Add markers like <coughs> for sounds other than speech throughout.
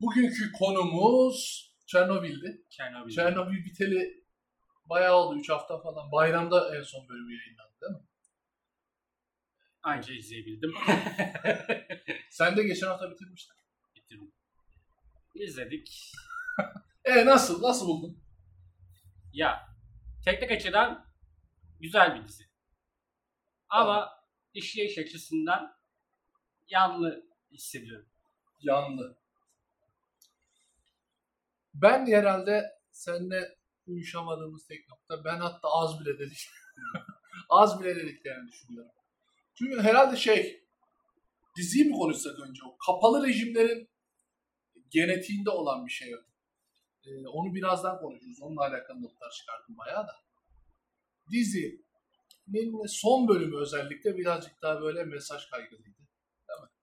Bugünkü konumuz Çernobil'di. Çernobil. Çernobil biteli bayağı oldu 3 hafta falan. Bayramda en son bölümü yayınlandı değil mi? Anca izleyebildim. <laughs> Sen de geçen hafta bitirmiştin. Bitirdim. İzledik. <laughs> E nasıl? Nasıl buldun? Ya teknik açıdan güzel bir dizi. Ama işleyiş açısından yanlı hissediyorum. Yandı. Ben herhalde seninle uyuşamadığımız tek nokta. Ben hatta az bile dedik. <laughs> az bile dediklerini düşünüyorum. Çünkü herhalde şey diziyi mi konuşsak önce? O kapalı rejimlerin genetiğinde olan bir şey. Ee, onu birazdan konuşuruz. Onunla alakalı notlar çıkardım bayağı da. Dizinin son bölümü özellikle birazcık daha böyle mesaj kaygılıydı.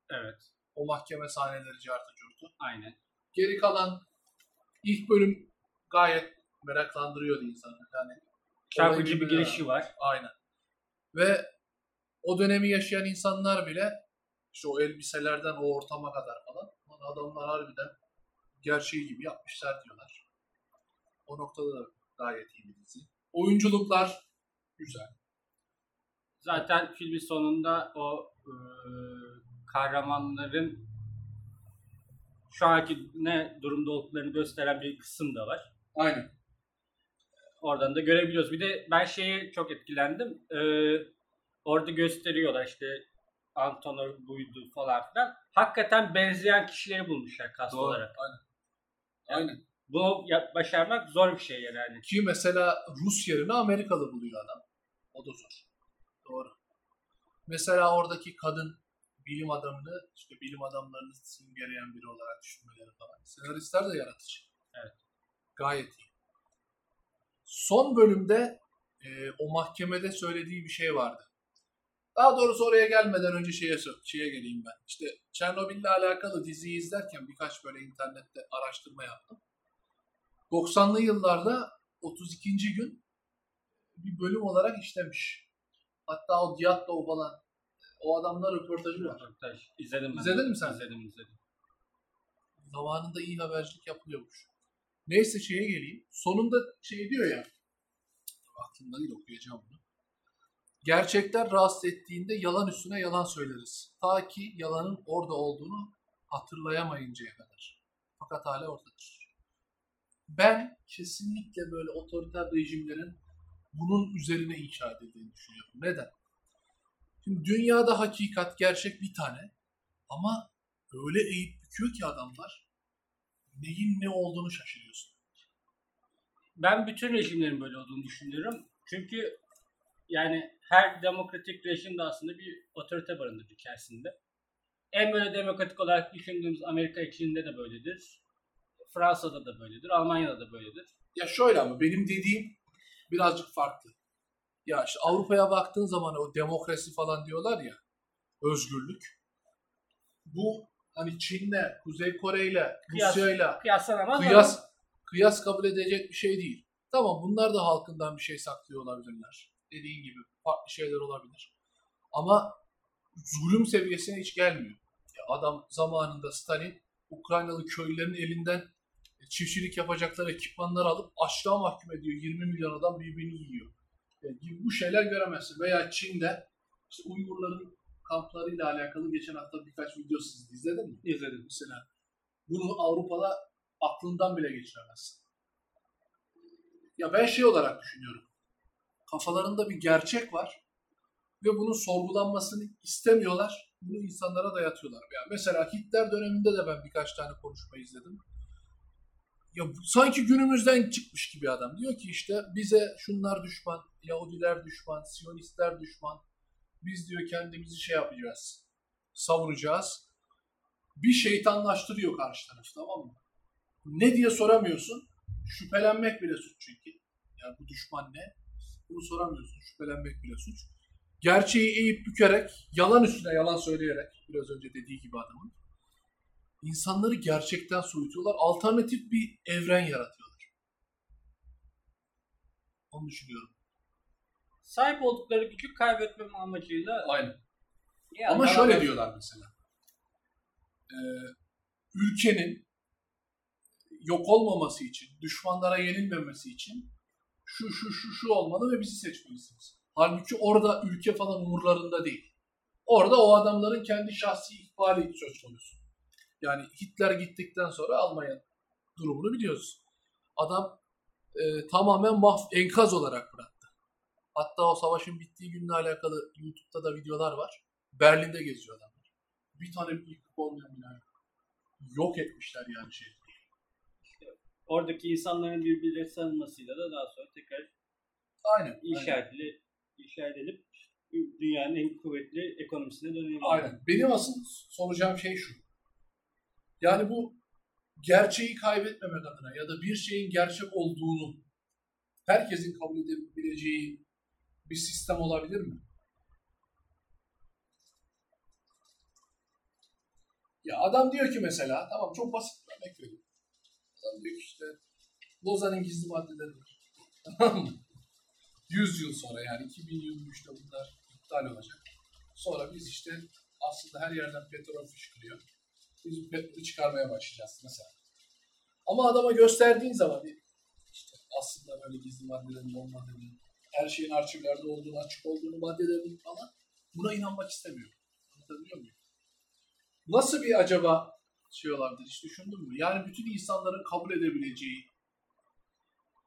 Evet. O mahkeme sahneleri cartı curtu. Aynen. Geri kalan ilk bölüm gayet meraklandırıyordu insanı. Yani Çarpıcı bir girişi var. aynen. Ve o dönemi yaşayan insanlar bile işte o elbiselerden o ortama kadar falan lan adamlar harbiden gerçeği gibi yapmışlar diyorlar. O noktada da gayet iyi bir dizi. Oyunculuklar güzel. Zaten filmin sonunda o e, kahramanların şu anki ne durumda olduklarını gösteren bir kısım da var. Aynen. Oradan da görebiliyoruz. Bir de ben şeye çok etkilendim. Ee, orada gösteriyorlar işte Antonov buydu falan filan. Hakikaten benzeyen kişileri bulmuşlar kast olarak. Aynen. Aynen. Bunu yap- başarmak zor bir şey yani. Ki mesela Rus yerine Amerikalı buluyor adam. O da zor. Doğru. Mesela oradaki kadın bilim adamını, işte bilim adamlarını simgeleyen biri olarak düşünmeleri falan. Senaristler de yaratıcı. Evet. Gayet iyi. Son bölümde e, o mahkemede söylediği bir şey vardı. Daha doğrusu oraya gelmeden önce şeye, şeye geleyim ben. İşte Çernobil'le alakalı diziyi izlerken birkaç böyle internette araştırma yaptım. 90'lı yıllarda 32. gün bir bölüm olarak işlemiş. Hatta o Diatlov falan o adamlar röportajı var. Röportaj. İzledim ben. İzledin mi sen? İzledim izledim. Zamanında iyi habercilik yapılıyormuş. Neyse şeye geleyim. Sonunda şey diyor ya. Aklımda değil okuyacağım bunu. Gerçekler rahatsız ettiğinde yalan üstüne yalan söyleriz. Ta ki yalanın orada olduğunu hatırlayamayıncaya kadar. Fakat hala oradadır. Ben kesinlikle böyle otoriter rejimlerin bunun üzerine inşa edildiğini düşünüyorum. Neden? Şimdi dünyada hakikat, gerçek bir tane ama öyle eğip büküyor ki adamlar neyin ne olduğunu şaşırıyorsun. Ben bütün rejimlerin böyle olduğunu düşünüyorum. Çünkü yani her demokratik rejim de aslında bir otorite barındırır içerisinde. En böyle demokratik olarak düşündüğümüz Amerika içinde de böyledir. Fransa'da da böyledir. Almanya'da da böyledir. Ya şöyle ama benim dediğim birazcık farklı. Ya işte Avrupa'ya baktığın zaman o demokrasi falan diyorlar ya, özgürlük. Bu hani Çin'le, Kuzey Kore'yle, Kıyas- Rusya'yla Kıyaslanamaz kıyas kıyas kabul edecek bir şey değil. Tamam bunlar da halkından bir şey saklıyor olabilirler. Dediğin gibi farklı şeyler olabilir. Ama zulüm seviyesine hiç gelmiyor. Ya adam zamanında Stalin Ukraynalı köylülerin elinden çiftçilik yapacakları ekipmanları alıp açlığa mahkum ediyor. 20 milyon adam birbirini yiyor. Yani gibi bu şeyler göremezsin. Veya Çin'de işte Uygurların kamplarıyla alakalı geçen hafta birkaç video siz izledin mi? İzledim. Mesela bunu Avrupa'da aklından bile geçiremezsin. Ya ben şey olarak düşünüyorum. Kafalarında bir gerçek var ve bunun sorgulanmasını istemiyorlar. Bunu insanlara dayatıyorlar. Yani mesela Hitler döneminde de ben birkaç tane konuşma izledim. Ya sanki günümüzden çıkmış gibi adam. Diyor ki işte bize şunlar düşman, Yahudiler düşman, Siyonistler düşman. Biz diyor kendimizi şey yapacağız, savunacağız. Bir şeytanlaştırıyor karşı taraf tamam mı? Ne diye soramıyorsun. Şüphelenmek bile suç çünkü. Yani bu düşman ne? Bunu soramıyorsun. Şüphelenmek bile suç. Gerçeği eğip bükerek, yalan üstüne yalan söyleyerek, biraz önce dediği gibi adamın, insanları gerçekten soyutuyorlar. Alternatif bir evren yaratıyorlar. Onu düşünüyorum. Sahip oldukları gücü kaybetmem amacıyla Aynen. Yani Ama şöyle da- diyorlar mesela. Ee, ülkenin yok olmaması için, düşmanlara yenilmemesi için şu şu şu şu olmalı ve bizi seçmelisiniz. Halbuki orada ülke falan umurlarında değil. Orada o adamların kendi şahsi ikbali söz konusu. Yani Hitler gittikten sonra Almanya durumunu biliyoruz. Adam e, tamamen mah enkaz olarak bıraktı. Hatta o savaşın bittiği günle alakalı YouTube'da da videolar var. Berlin'de geziyor adamlar. Bir tane bir yıkık olmayan bina yok. Yok etmişler yani şey. Oradaki insanların birbirleri sarılmasıyla da daha sonra tekrar Aynen. inşa, aynen. edilip, inşa edilip dünyanın en kuvvetli ekonomisine dönebiliriz. Aynen. Benim asıl soracağım şey şu. Yani bu gerçeği kaybetmemek adına ya da bir şeyin gerçek olduğunu herkesin kabul edebileceği bir sistem olabilir mi? Ya adam diyor ki mesela, tamam çok basit bir örnek vereyim. Adam diyor ki işte Lozan'ın gizli maddeleri var. <laughs> Tamam mı? 100 yıl sonra yani 2023'te bunlar iptal olacak. Sonra biz işte aslında her yerden petrol fışkırıyor. Biz petrolü çıkarmaya başlayacağız mesela. Ama adama gösterdiğin zaman işte aslında böyle gizli maddelerin olmadığını, her şeyin arşivlerde olduğunu, açık olduğunu, maddelerin falan buna inanmak istemiyor. Anlatabiliyor muyum? Nasıl bir acaba şey olabilir hiç düşündün mü? Yani bütün insanların kabul edebileceği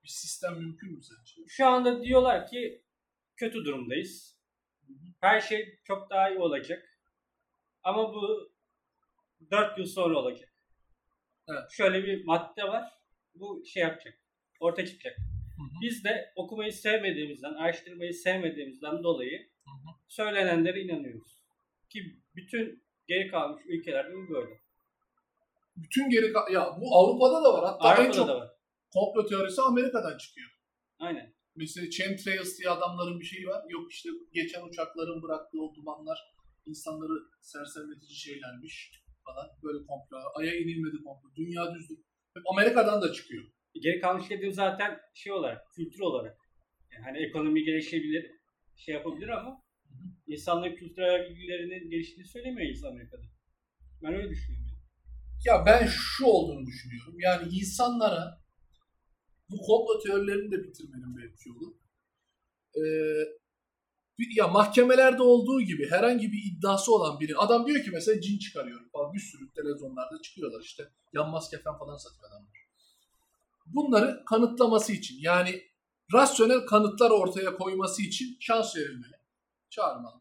bir sistem mümkün mü sence? Şu anda diyorlar ki kötü durumdayız. Her şey çok daha iyi olacak. Ama bu 4 yıl sonra olacak. Evet. Şöyle bir madde var. Bu şey yapacak. Ortaya çıkacak. hı. Biz de okumayı sevmediğimizden, araştırmayı sevmediğimizden dolayı Hı hı. söylenenlere inanıyoruz. Ki bütün geri kalmış ülkelerde bu böyle. Bütün geri ka- ya bu Avrupa'da da var. Hatta en Avrupa'da çok da var. komplo teorisi Amerika'dan çıkıyor. Aynen. Mesela chemtrails diye adamların bir şeyi var. Yok işte geçen uçakların bıraktığı o dumanlar insanları sersemletici şeylermiş falan. Böyle komplo. Ay'a inilmedi komplo. Dünya düzdür. Hep Amerika'dan da çıkıyor. Geri kalmış dediğim zaten şey olarak, kültür olarak. Yani hani ekonomi gelişebilir, şey yapabilir ama insanların kültürel bilgilerinin geliştiğini söylemeyiz Amerika'da. Ben öyle düşünüyorum. Ya ben şu olduğunu düşünüyorum. Yani insanlara bu komplo teorilerini de bitirmenin belki yolu. Ee, ya mahkemelerde olduğu gibi herhangi bir iddiası olan biri adam diyor ki mesela cin çıkarıyorum falan bir sürü televizyonlarda çıkıyorlar işte yanmaz kefen falan satıyor adamlar. Bunları kanıtlaması için yani rasyonel kanıtlar ortaya koyması için şans verilmeli. Çağırmalı.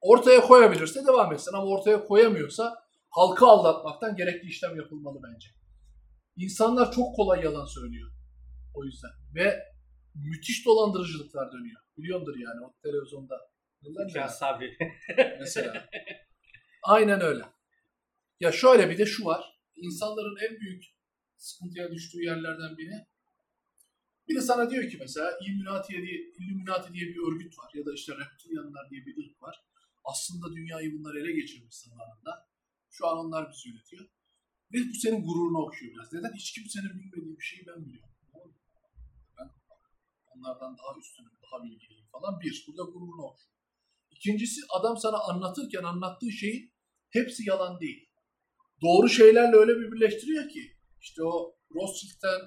Ortaya koyabilirse devam etsin ama ortaya koyamıyorsa halkı aldatmaktan gerekli işlem yapılmalı bence. İnsanlar çok kolay yalan söylüyor. O yüzden. Ve müthiş dolandırıcılıklar dönüyor. Biliyordur yani o televizyonda. Neler sabri. <laughs> mesela. Aynen öyle. Ya şöyle bir de şu var. İnsanların en büyük sıkıntıya düştüğü yerlerden biri. Biri sana diyor ki mesela Illuminati diye, Illuminati diye bir örgüt var ya da işte Reptilianlar diye bir ırk var. Aslında dünyayı bunlar ele geçirmiş zamanında. Şu an onlar bizi yönetiyor. Ve bu senin gururunu okşuyor biraz. Neden? Hiç kimsenin bilmediği bir şeyi ben biliyorum. Onlardan daha üstünüm, daha bilgiliyim falan. Bir, burada gururunu okşuyor. İkincisi adam sana anlatırken anlattığı şeyin hepsi yalan değil. Doğru şeylerle öyle bir birleştiriyor ki işte o Rothschild'den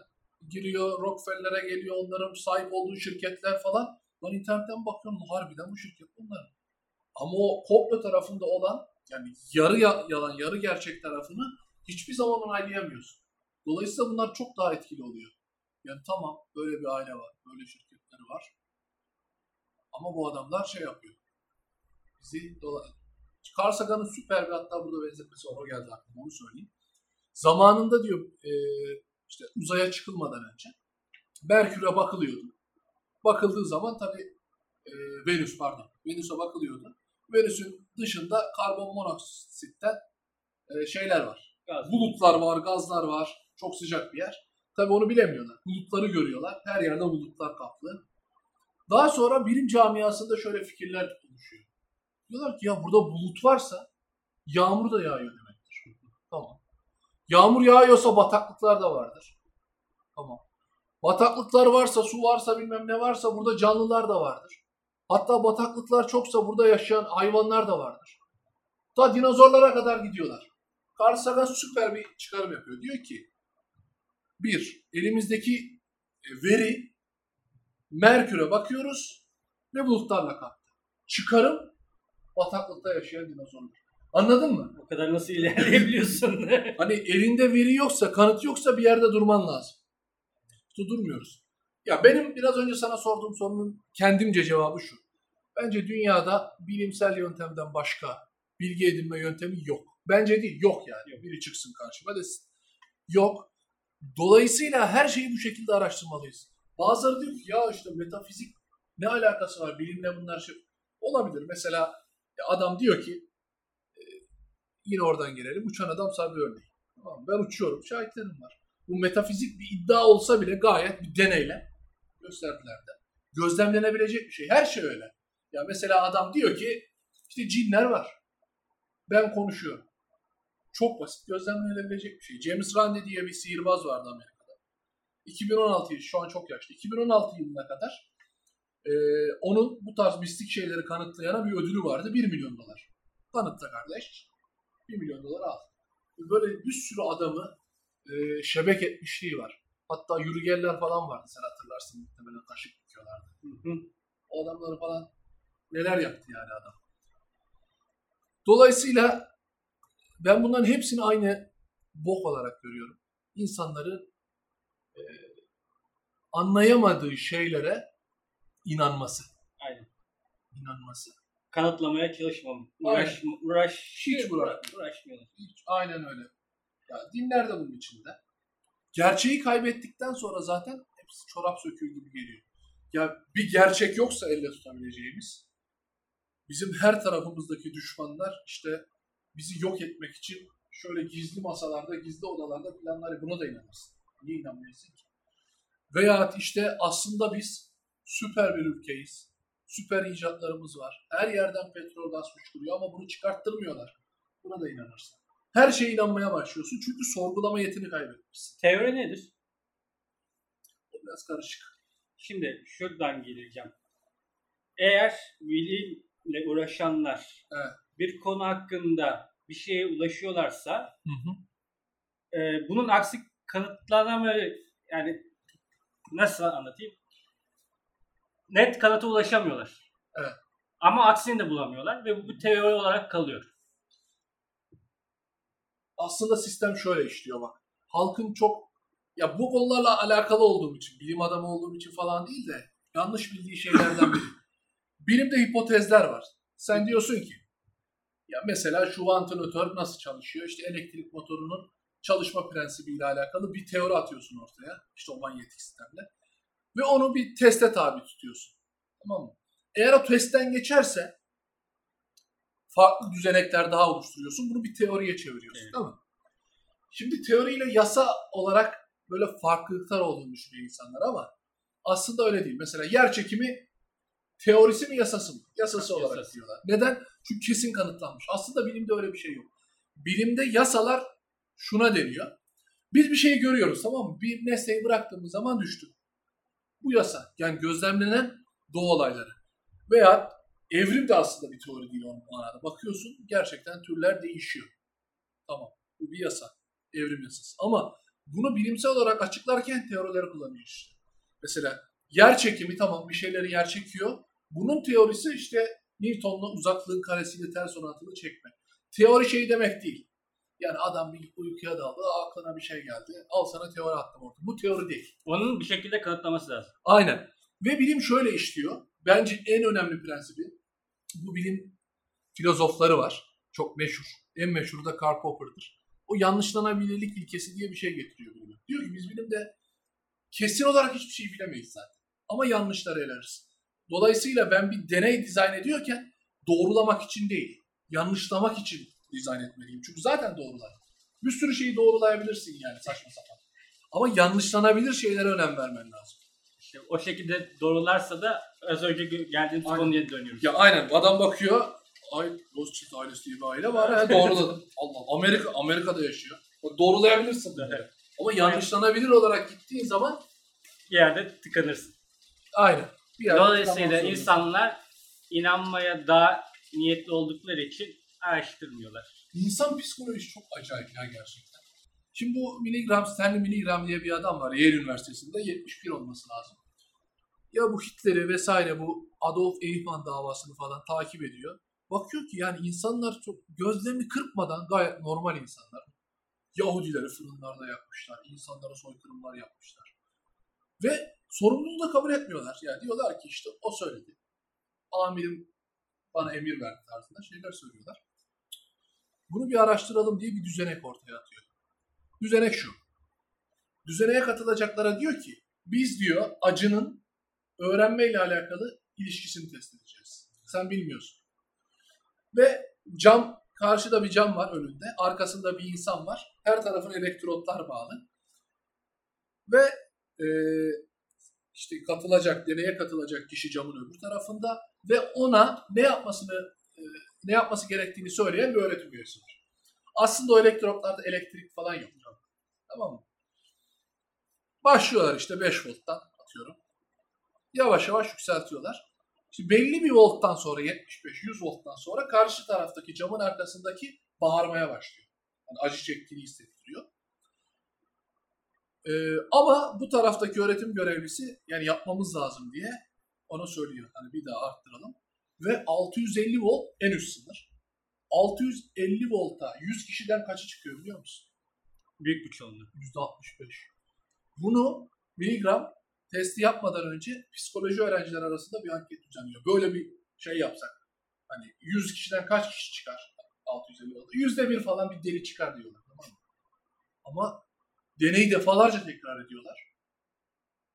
giriyor, Rockefeller'e geliyor, onların sahip olduğu şirketler falan. Lan internetten bakıyorum harbiden bu şirket bunlar. Ama o komplo tarafında olan yani yarı ya- yalan, yarı gerçek tarafını hiçbir zaman onaylayamıyorsun. Dolayısıyla bunlar çok daha etkili oluyor. Yani tamam böyle bir aile var, böyle şirketleri var. Ama bu adamlar şey yapıyor. Bizi dola... Carl Sagan'ın süper bir hatta burada benzetmesi var. O geldi aklıma onu söyleyeyim. Zamanında diyor e, işte uzaya çıkılmadan önce Merkür'e bakılıyordu. Bakıldığı zaman tabii e, Venüs pardon. Venüs'e bakılıyordu. Venüs'ün dışında karbon monoksitten e, şeyler var. Gaz. Bulutlar var, gazlar var. Çok sıcak bir yer. Tabii onu bilemiyorlar. Bulutları görüyorlar. Her yerde bulutlar kaplı. Daha sonra bilim camiasında şöyle fikirler oluşuyor. Diyorlar ki ya burada bulut varsa yağmur da yağıyor demektir. Tamam. Yağmur yağıyorsa bataklıklar da vardır. Tamam. Bataklıklar varsa, su varsa, bilmem ne varsa burada canlılar da vardır. Hatta bataklıklar çoksa burada yaşayan hayvanlar da vardır. Ta dinozorlara kadar gidiyorlar. Carl Sagan süper bir çıkarım yapıyor. Diyor ki Bir, elimizdeki e, veri Merkür'e bakıyoruz ve bulutlarla kaplı. Çıkarım bataklıkta yaşayan dinozorlar. Anladın mı? O kadar nasıl ilerleyebiliyorsun? <laughs> Hani elinde veri yoksa, kanıt yoksa bir yerde durman lazım. İşte durmuyoruz. Ya benim biraz önce sana sorduğum sorunun kendimce cevabı şu. Bence dünyada bilimsel yöntemden başka bilgi edinme yöntemi yok. Bence değil, yok yani. Biri çıksın karşıma desin. Yok. Dolayısıyla her şeyi bu şekilde araştırmalıyız. Bazıları diyor ki ya işte metafizik ne alakası var bilimle bunlar şey. Olabilir. Mesela ya adam diyor ki e, yine oradan gelelim. Uçan adam sana bir örneği. Tamam, ben uçuyorum. Şahitlerim var. Bu metafizik bir iddia olsa bile gayet bir deneyle gösterdiler de. Gözlemlenebilecek bir şey. Her şey öyle. Ya mesela adam diyor ki işte cinler var. Ben konuşuyorum. Çok basit gözlemlenebilecek bir şey. James Randi diye bir sihirbaz vardı Amerika'da. 2016 yılı, şu an çok yaşlı. 2016 yılına kadar e, onun bu tarz mistik şeyleri kanıtlayana bir ödülü vardı. 1 milyon dolar. Kanıtla kardeş. 1 milyon dolar al. Böyle bir sürü adamı e, şebek etmişliği var. Hatta yürügeller falan vardı sen hatırlarsın muhtemelen kaşık dikiyorlardı. O adamları falan neler yaptı yani adam. Dolayısıyla ben bunların hepsini aynı bok olarak görüyorum. İnsanların e, anlayamadığı şeylere inanması. Aynen. İnanması. Kanıtlamaya çalışmam. Uğraş, uğraş, Hiç uğraşmıyorlar. Hiç, aynen öyle. Ya, dinler de bunun içinde. Gerçeği kaybettikten sonra zaten hepsi çorap söküğü gibi geliyor. Ya bir gerçek yoksa elle tutabileceğimiz, bizim her tarafımızdaki düşmanlar işte bizi yok etmek için şöyle gizli masalarda, gizli odalarda planlar buna da inanırsın. Niye inanmıyorsun ki? Veya işte aslında biz süper bir ülkeyiz. Süper icatlarımız var. Her yerden petrol gaz fışkırıyor ama bunu çıkarttırmıyorlar. Buna da inanırsın. Her şeye inanmaya başlıyorsun çünkü sorgulama yetini kaybetmişsin. Teori nedir? O biraz karışık. Şimdi şuradan geleceğim. Eğer bilimle uğraşanlar Evet. bir konu hakkında bir şeye ulaşıyorlarsa e, bunun aksi kanıtlanamıyor yani nasıl anlatayım? Net kanıta ulaşamıyorlar. Evet. Ama aksini de bulamıyorlar ve bu teori olarak kalıyor. Aslında sistem şöyle işliyor bak. Halkın çok ya bu konularla alakalı olduğum için, bilim adamı olduğum için falan değil de yanlış bildiği şeylerden biri. <laughs> Bilimde hipotezler var. Sen diyorsun ki ya mesela şu vantilatör nasıl çalışıyor? İşte elektrik motorunun çalışma prensibiyle alakalı bir teori atıyorsun ortaya. İşte o manyetik sistemle. Ve onu bir teste tabi tutuyorsun. Tamam mı? Eğer o testten geçerse farklı düzenekler daha oluşturuyorsun. Bunu bir teoriye çeviriyorsun. Evet. Değil mi? Şimdi teoriyle yasa olarak böyle farklılıklar olduğunu düşünüyor insanlar ama aslında öyle değil. Mesela yer çekimi teorisi mi yasası mı? Yasası olarak Yasası. diyorlar. Neden? Çünkü kesin kanıtlanmış. Aslında bilimde öyle bir şey yok. Bilimde yasalar şuna deniyor. Biz bir şeyi görüyoruz tamam mı? Bir nesneyi bıraktığımız zaman düştü. Bu yasa. Yani gözlemlenen doğa olayları. Veya evrim de aslında bir teori değil o manada. Bakıyorsun gerçekten türler değişiyor. Tamam. Bu bir yasa. Evrim yasası. Ama bunu bilimsel olarak açıklarken teorileri kullanıyor işte. Mesela yer çekimi tamam bir şeyleri yer çekiyor. Bunun teorisi işte Newton'la uzaklığın karesiyle ters orantılı çekme. Teori şey demek değil. Yani adam bir uykuya daldı, aklına bir şey geldi. Al sana teori attım orada. Bu teori değil. Onun bir şekilde kanıtlaması lazım. Aynen. Ve bilim şöyle işliyor. Bence en önemli prensibi bu bilim filozofları var. Çok meşhur. En meşhuru da Karl Popper'dır. O yanlışlanabilirlik ilkesi diye bir şey getiriyor bilime. Diyor ki biz bilimde kesin olarak hiçbir şey bilemeyiz zaten. Ama yanlışları eleriz. Dolayısıyla ben bir deney dizayn ediyorken doğrulamak için değil, yanlışlamak için dizayn etmeliyim. Çünkü zaten doğrular. Bir sürü şeyi doğrulayabilirsin yani saçma sapan. Ama yanlışlanabilir şeylere önem vermen lazım. İşte o şekilde doğrularsa da az önce geldiğimiz Aynen. konuya dönüyoruz. Ya aynen adam bakıyor. Ay Rothschild ailesi diye bir aile var. Ha, doğruladım. Allah Amerika Amerika'da yaşıyor. Bak, Doğrulayabilirsin bunları. Evet. Ama yanlışlanabilir olarak gittiğin zaman Bir yerde tıkanırsın. aynen. Bir yerde Dolayısıyla insanlar inanmaya daha niyetli oldukları için araştırmıyorlar. İnsan psikolojisi çok acayip ya gerçekten. Şimdi bu Milligram, Stanley Milligram diye bir adam var Yale Üniversitesi'nde 71 olması lazım. Ya bu Hitler'i vesaire bu Adolf Eichmann davasını falan takip ediyor. Bakıyor ki yani insanlar çok gözlerini kırpmadan gayet normal insanlar. Yahudileri fırınlarda yakmışlar, insanlara soykırımlar yapmışlar. Ve sorumluluğu da kabul etmiyorlar. Yani diyorlar ki işte o söyledi. Amirim bana emir verdi tarzında şeyler söylüyorlar. Bunu bir araştıralım diye bir düzenek ortaya atıyor. Düzenek şu. Düzeneğe katılacaklara diyor ki biz diyor acının öğrenmeyle alakalı ilişkisini test edeceğiz. Sen bilmiyorsun. Ve cam, karşıda bir cam var önünde. Arkasında bir insan var. Her tarafın elektrotlar bağlı. Ve e, işte katılacak, deneye katılacak kişi camın öbür tarafında ve ona ne yapmasını e, ne yapması gerektiğini söyleyen bir öğretim üyesi var. Aslında o elektrotlarda elektrik falan yok. Tamam mı? Başlıyorlar işte 5 volttan atıyorum. Yavaş yavaş yükseltiyorlar. Şimdi belli bir volttan sonra 75-100 volttan sonra karşı taraftaki camın arkasındaki bağırmaya başlıyor. Yani acı çektiğini hissettiriyor. Ee, ama bu taraftaki öğretim görevlisi yani yapmamız lazım diye ona söylüyor. Hani bir daha arttıralım. Ve 650 volt en üst sınır. 650 volta 100 kişiden kaçı çıkıyor biliyor musun? Büyük bir çoğunluk. %65. Bunu miligram testi yapmadan önce psikoloji öğrenciler arasında bir anket düzenliyor. Böyle bir şey yapsak. Hani 100 kişiden kaç kişi çıkar? 650 oldu. Yüzde bir falan bir deli çıkar diyorlar. Tamam mı? Ama deneyi defalarca tekrar ediyorlar.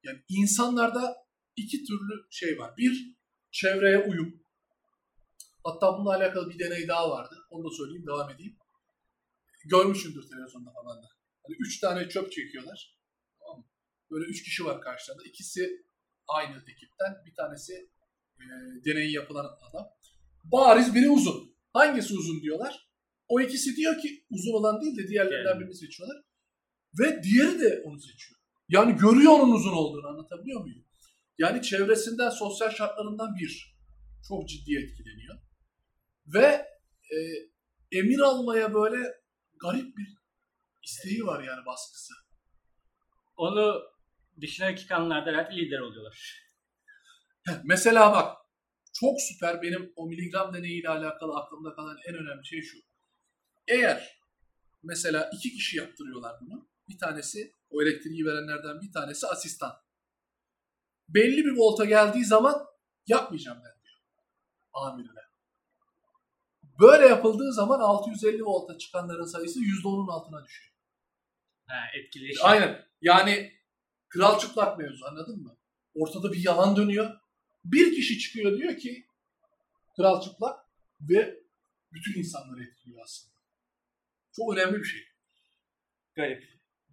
Yani insanlarda iki türlü şey var. Bir, çevreye uyum. Hatta bununla alakalı bir deney daha vardı. Onu da söyleyeyim, devam edeyim. Görmüşsündür televizyonda falan da. Hani üç tane çöp çekiyorlar. Tamam mı? Böyle üç kişi var karşılarında. İkisi aynı ekipten. Bir tanesi e, deneyi yapılan adam. Bariz biri uzun. Hangisi uzun diyorlar. O ikisi diyor ki uzun olan değil de diğerlerinden Yani. birini seçiyorlar. Ve diğeri de onu seçiyor. Yani görüyor onun uzun olduğunu anlatabiliyor muyum? Yani çevresinden, sosyal şartlarından bir. Çok ciddi etkileniyor. Ve e, emir almaya böyle garip bir isteği var yani baskısı. Onu dışına çıkanlar da herhalde lider oluyorlar. Heh, Mesela bak çok süper benim o miligram deneyiyle alakalı aklımda kalan en önemli şey şu. Eğer mesela iki kişi yaptırıyorlar bunu. Bir tanesi o elektriği verenlerden bir tanesi asistan. Belli bir volta geldiği zaman yapmayacağım ben diyor amirine. Böyle yapıldığı zaman 650 volta çıkanların sayısı %10'un altına düşüyor. Ha, etkileşim. Aynen. Yani kral çıplak mevzu anladın mı? Ortada bir yalan dönüyor. Bir kişi çıkıyor diyor ki kral çıplak ve bütün insanları etkiliyor aslında. Çok önemli bir şey. Garip.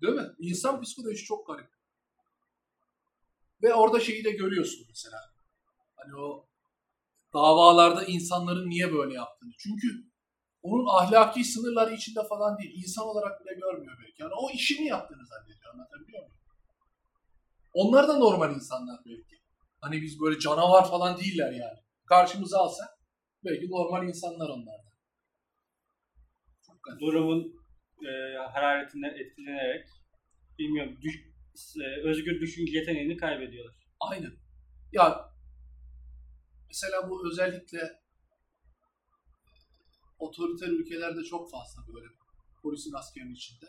Değil mi? İnsan psikolojisi çok garip. Ve orada şeyi de görüyorsun mesela. Hani o davalarda insanların niye böyle yaptığını. Çünkü onun ahlaki sınırları içinde falan değil. İnsan olarak bile görmüyor belki. Yani o işini yaptığını zannediyor. Anlatabiliyor muyum? Onlar da normal insanlar belki. Hani biz böyle canavar falan değiller yani. Karşımıza alsak belki normal insanlar onlar da. Durumun e, hararetinden etkilenerek bilmiyorum düş, e, özgür düşünce yeteneğini kaybediyorlar. Aynen. Ya mesela bu özellikle otoriter ülkelerde çok fazla böyle polisin askerin içinde.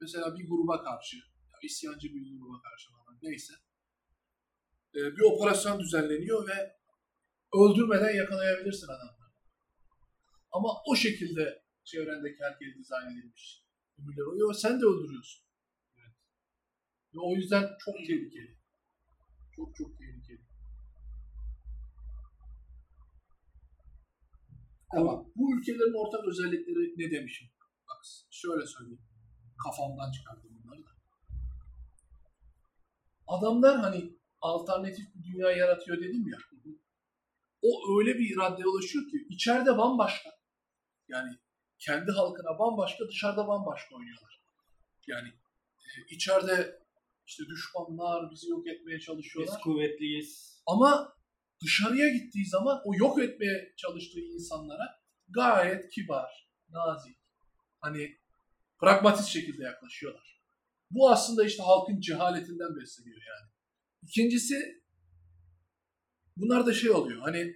Mesela bir gruba karşı, ya isyancı bir gruba karşı falan neyse e, bir operasyon düzenleniyor ve öldürmeden yakalayabilirsin adamları. Ama o şekilde çevrendeki herkes dizayn edilmiş. Ömürler oluyor sen de öldürüyorsun. Ve o yüzden çok tehlikeli. Çok çok tehlikeli. Ama bu ülkelerin ortak özellikleri ne demişim? Bak şöyle söyleyeyim. Kafamdan çıkardım bunları da. Adamlar hani alternatif bir dünya yaratıyor dedim ya. O öyle bir iradeye ulaşıyor ki içeride bambaşka. Yani kendi halkına bambaşka, dışarıda bambaşka oynuyorlar. Yani e, içeride işte düşmanlar bizi yok etmeye Biz çalışıyorlar. kuvvetliyiz. Ama dışarıya gittiği zaman o yok etmeye çalıştığı insanlara gayet kibar, nazik. Hani Pragmatist şekilde yaklaşıyorlar. Bu aslında işte halkın cehaletinden besleniyor yani. İkincisi bunlar da şey oluyor hani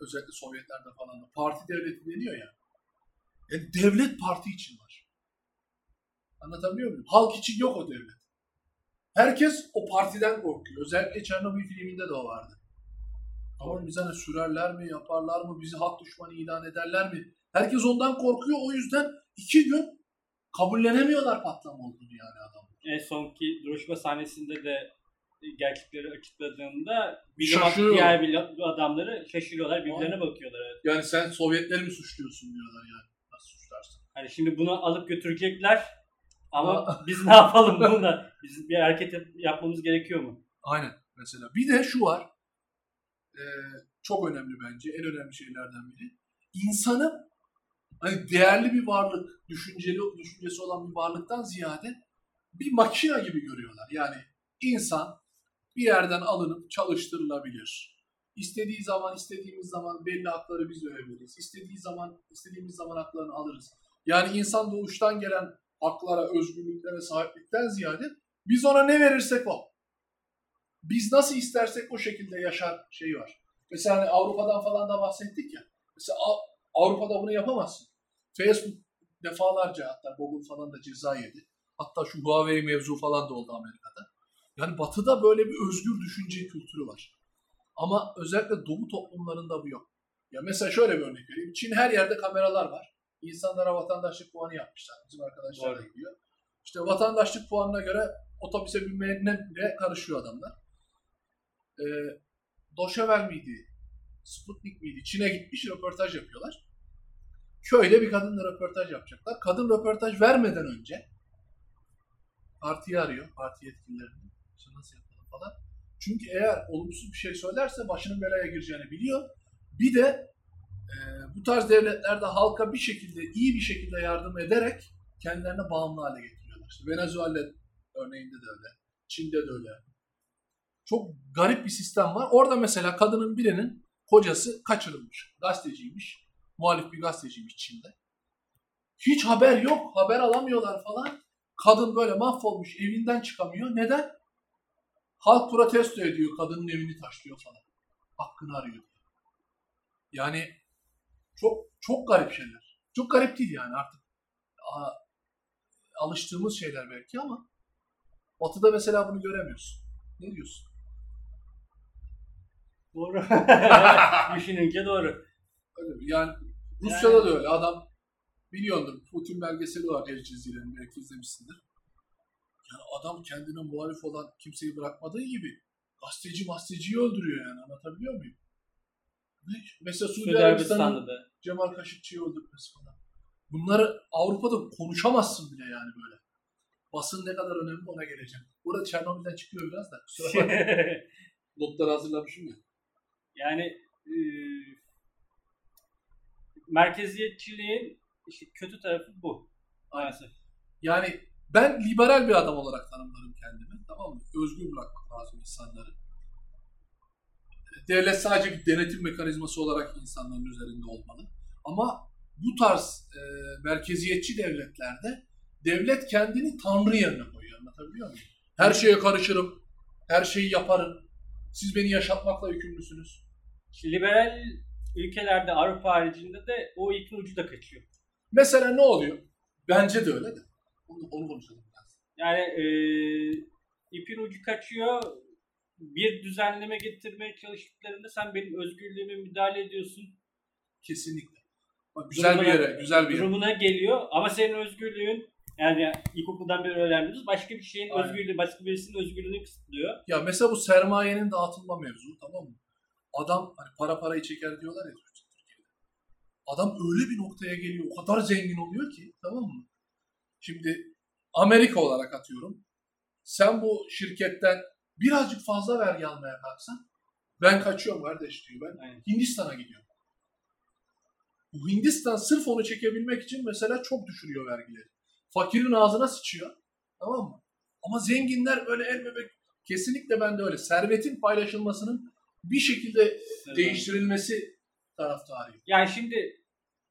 özellikle Sovyetlerde falan da parti devleti deniyor ya. Yani devlet parti için var. Anlatabiliyor muyum? Halk için yok o devlet. Herkes o partiden korkuyor. Özellikle Çernobil filminde de o vardı. Ama bize ne sürerler mi, yaparlar mı, bizi halk düşmanı ilan ederler mi? Herkes ondan korkuyor. O yüzden iki gün kabullenemiyorlar patlama olduğunu yani adam. En sonki duruşma sahnesinde de gerçekleri açıkladığında bilim diğer bilim adamları şaşırıyorlar, birbirlerine bakıyorlar. Evet. Yani sen Sovyetleri mi suçluyorsun diyorlar yani. Nasıl suçlarsın? Hani şimdi bunu alıp götürecekler ama <laughs> biz ne yapalım bununla? Biz bir hareket yap- yapmamız gerekiyor mu? Aynen mesela. Bir de şu var. Ee, çok önemli bence. En önemli şeylerden biri. İnsanı hani değerli bir varlık, düşünceli düşüncesi olan bir varlıktan ziyade bir makine gibi görüyorlar. Yani insan bir yerden alınıp çalıştırılabilir. İstediği zaman, istediğimiz zaman belli hakları biz verebiliriz. İstediği zaman, istediğimiz zaman haklarını alırız. Yani insan doğuştan gelen haklara, özgürlüklere sahiplikten ziyade biz ona ne verirsek o. Biz nasıl istersek o şekilde yaşar şeyi var. Mesela hani Avrupa'dan falan da bahsettik ya. Mesela Av- Avrupa'da bunu yapamazsın. Facebook defalarca hatta Google falan da ceza yedi. Hatta şu Huawei mevzu falan da oldu Amerika'da. Yani batıda böyle bir özgür düşünce kültürü var. Ama özellikle doğu toplumlarında bu yok. Ya mesela şöyle bir örnek vereyim. Çin her yerde kameralar var. İnsanlara vatandaşlık puanı yapmışlar. Bizim arkadaşlar da gidiyor. İşte vatandaşlık puanına göre otobüse binmeye bile karışıyor adamlar. Ee, Doşevel miydi? Sputnik miydi? Çin'e gitmiş röportaj yapıyorlar. Köyde bir kadınla röportaj yapacaklar. Kadın röportaj vermeden önce partiyi arıyor, parti yetkililerini. İşte nasıl yapalım falan. Çünkü eğer olumsuz bir şey söylerse başının belaya gireceğini biliyor. Bir de e, bu tarz devletlerde halka bir şekilde, iyi bir şekilde yardım ederek kendilerine bağımlı hale getiriyorlar. İşte Venezuela örneğinde de öyle. Çin'de de öyle. Çok garip bir sistem var. Orada mesela kadının birinin kocası kaçırılmış. Gazeteciymiş. Muhalif bir gazeteciymiş Çin'de. Hiç haber yok. Haber alamıyorlar falan. Kadın böyle mahvolmuş. Evinden çıkamıyor. Neden? Halk protesto ediyor. Kadının evini taşlıyor falan. Hakkını arıyor. Yani çok çok garip şeyler. Çok garip değil yani artık. Aa, alıştığımız şeyler belki ama Batı'da mesela bunu göremiyorsun. Ne diyorsun? Doğru. <laughs> Düşününce doğru. Öyle? Yani Rusya'da da öyle. Adam biliyordur. Putin belgeseli var El Cezire'nin belki izlemişsindir. Yani adam kendine muhalif olan kimseyi bırakmadığı gibi gazeteci gazeteciyi öldürüyor yani. Anlatabiliyor muyum? Mesela Suudi Arabistan'ın. Cemal Kaşıkçı'yı öldürmesi falan. Bunları Avrupa'da konuşamazsın bile yani böyle. Basın ne kadar önemli ona geleceğim. Burada Çernobil'den çıkıyor biraz da. Kusura bakma. <laughs> Notları hazırlamışım ya. Yani e, merkeziyetçiliğin işte kötü tarafı bu. Maalesef. Yani ben liberal bir adam olarak tanımlarım kendimi. Tamam mı? Özgür bırakmak lazım insanları. Devlet sadece bir denetim mekanizması olarak insanların üzerinde olmalı. Ama bu tarz e, merkeziyetçi devletlerde devlet kendini tanrı yerine koyuyor. Anlatabiliyor muyum? Her şeye karışırım. Her şeyi yaparım. Siz beni yaşatmakla yükümlüsünüz. Liberal ülkelerde Avrupa haricinde de o ipin ucu da kaçıyor. Mesela ne oluyor? Bence de öyle de. Onu, onu konuşalım biraz. Yani e, ipin ucu kaçıyor. Bir düzenleme getirmeye çalıştıklarında sen benim özgürlüğüme müdahale ediyorsun. Kesinlikle. Bak, güzel bir yere, güzel bir yere. Durumuna geliyor ama senin özgürlüğün yani ilkokuldan beri öğrendiğimiz başka bir şeyin Aynen. özgürlüğü, başka birisinin özgürlüğünü kısıtlıyor. Ya mesela bu sermayenin dağıtılma mevzu tamam mı? Adam hani para parayı çeker diyorlar ya Türkiye'de. Adam öyle bir noktaya geliyor, o kadar zengin oluyor ki tamam mı? Şimdi Amerika olarak atıyorum. Sen bu şirketten birazcık fazla vergi almaya kalksan ben kaçıyorum kardeş diyor. Ben Aynen. Hindistan'a gidiyorum. Bu Hindistan sırf onu çekebilmek için mesela çok düşürüyor vergileri. Fakirin ağzına sıçıyor. Tamam mı? Ama zenginler böyle el bebek kesinlikle ben de öyle. Servetin paylaşılmasının bir şekilde değiştirilmesi taraftarıyım. Yani şimdi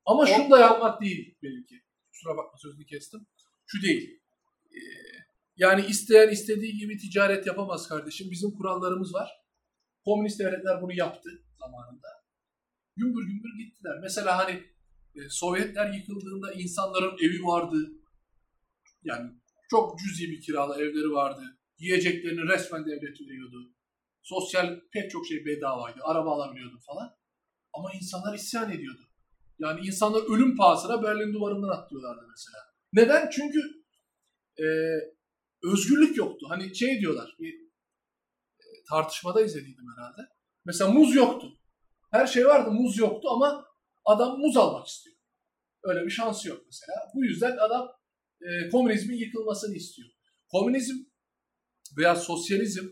Ama şunu da yapmak değil belki. kusura bakma sözünü kestim. Şu değil. Ee, yani isteyen istediği gibi ticaret yapamaz kardeşim. Bizim kurallarımız var. Komünist devletler bunu yaptı zamanında. Gümbür gümbür gittiler. Mesela hani e, Sovyetler yıkıldığında insanların evi vardı. Yani çok cüzi bir kiralı evleri vardı. Yiyeceklerini resmen devlet veriyordu. Sosyal pek çok şey bedavaydı. Araba alabiliyordun falan. Ama insanlar isyan ediyordu. Yani insanlar ölüm pahasına Berlin duvarından atlıyorlardı mesela. Neden? Çünkü e, özgürlük yoktu. Hani şey diyorlar, bir e, tartışmada izlediydim herhalde. Mesela muz yoktu. Her şey vardı, muz yoktu ama adam muz almak istiyor. Öyle bir şansı yok mesela. Bu yüzden adam e, komünizmin yıkılmasını istiyor. Komünizm veya sosyalizm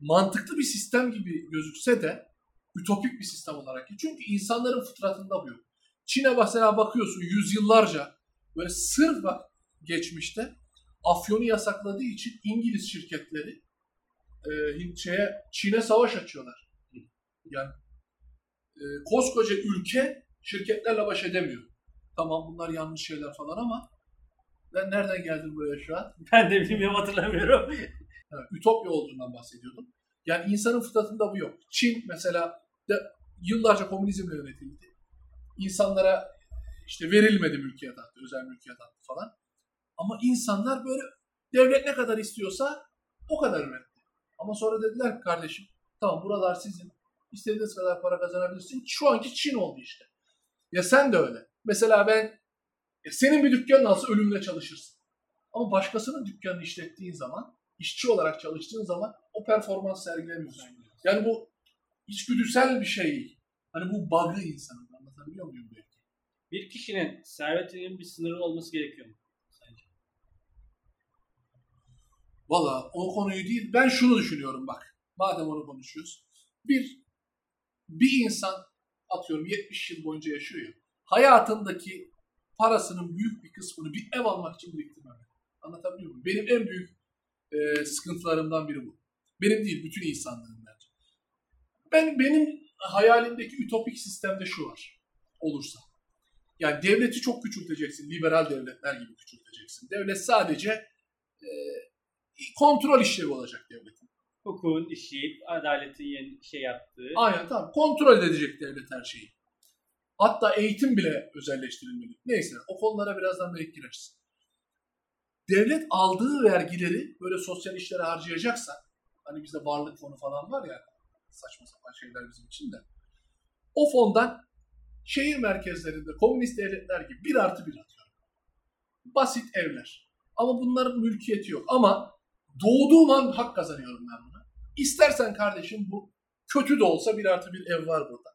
mantıklı bir sistem gibi gözükse de ütopik bir sistem olarak. Çünkü insanların fıtratında bu yok. Çin'e mesela bakıyorsun yüzyıllarca böyle sırf bak geçmişte afyonu yasakladığı için İngiliz şirketleri e, Çin'e savaş açıyorlar. Yani e, koskoca ülke şirketlerle baş edemiyor. Tamam bunlar yanlış şeyler falan ama ben nereden geldim buraya şu an? Ben de bilmiyorum hatırlamıyorum. Ütopya olduğundan bahsediyordum. Yani insanın fıtratında bu yok. Çin mesela de yıllarca komünizmle yönetildi. İnsanlara işte verilmedi mülkiyat hakkı, özel mülkiyat hakkı falan. Ama insanlar böyle devlet ne kadar istiyorsa o kadar üretti. Ama sonra dediler ki kardeşim tamam buralar sizin. İstediğiniz kadar para kazanabilirsin. Şu anki Çin oldu işte. Ya sen de öyle. Mesela ben ya senin bir dükkanın alsa ölümle çalışırsın. Ama başkasının dükkanını işlettiğin zaman, işçi olarak çalıştığın zaman o performans sergilemiyorsun. Yani bu içgüdüsel bir şey. Hani bu bug'ı insanın. Anlatabiliyor muyum belki? Bir kişinin servetinin bir sınırı olması gerekiyor mu? Sence? Valla o konuyu değil. Ben şunu düşünüyorum bak. Madem onu konuşuyoruz. Bir, bir insan atıyorum 70 yıl boyunca yaşıyor. Hayatındaki parasının büyük bir kısmını bir ev almak için biriktirmemeli. Anlatabiliyor muyum? Benim en büyük e, sıkıntılarımdan biri bu. Benim değil, bütün insanların bence. Ben benim hayalimdeki ütopik sistemde şu var. Olursa. Yani devleti çok küçülteceksin. Liberal devletler gibi küçülteceksin. Devlet sadece e, kontrol işlevi olacak devletin. Hukukun işi, adaletin yeni şey yaptığı. Aynen tamam. Kontrol edecek devlet her şeyi. Hatta eğitim bile özelleştirilmeli. Neyse o konulara birazdan belki gireriz. Devlet aldığı vergileri böyle sosyal işlere harcayacaksa hani bizde varlık fonu falan var ya saçma sapan şeyler bizim için de. O fondan şehir merkezlerinde komünist devletler gibi bir artı bir atıyor. Basit evler. Ama bunların mülkiyeti yok. Ama doğduğum an hak kazanıyorum ben buna. İstersen kardeşim bu kötü de olsa bir artı bir ev var burada.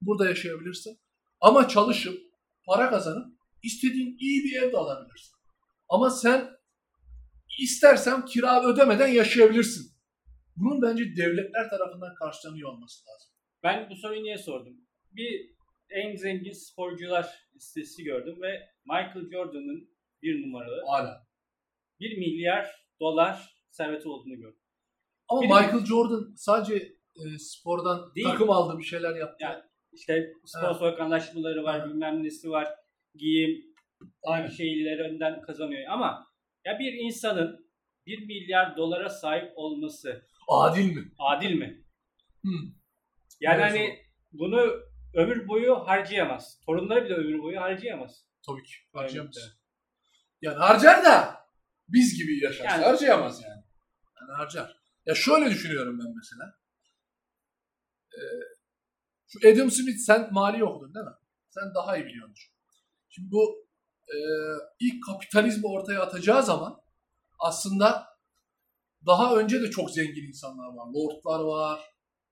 Burada yaşayabilirsin. Ama çalışıp para kazanıp istediğin iyi bir ev de alabilirsin. Ama sen istersen kira ödemeden yaşayabilirsin. Bunun bence devletler tarafından karşılanıyor olması lazım. Ben bu soruyu niye sordum? Bir en zengin sporcular listesi gördüm ve Michael Jordan'ın bir numaralı Hala. 1 milyar dolar serveti olduğunu gördüm. Ama Bir- Michael Jordan sadece e, spordan Değil. takım aldı bir şeyler yaptı. Yani İşte sponsor anlaşmaları var, Evet. bilmem nesi var, giyim Aynen. şeyleri önden kazanıyor. Ama ya bir insanın 1 milyar dolara sahip olması Adil mi? adil mi? Hı. Yani hani bunu ömür boyu harcayamaz. Torunları bile ömür boyu harcayamaz. Tabii ki. Harcayamaz. Evet. Yani harcar da biz gibi yaşarsa Yani- harcayamaz yani. Yani harcar. Ya şöyle düşünüyorum ben mesela. Ee, şu Adam Smith sen mali okudun değil mi? Sen daha iyi biliyorsun. Şimdi bu e, ilk kapitalizmi ortaya atacağı zaman aslında daha önce de çok zengin insanlar var. Lordlar var,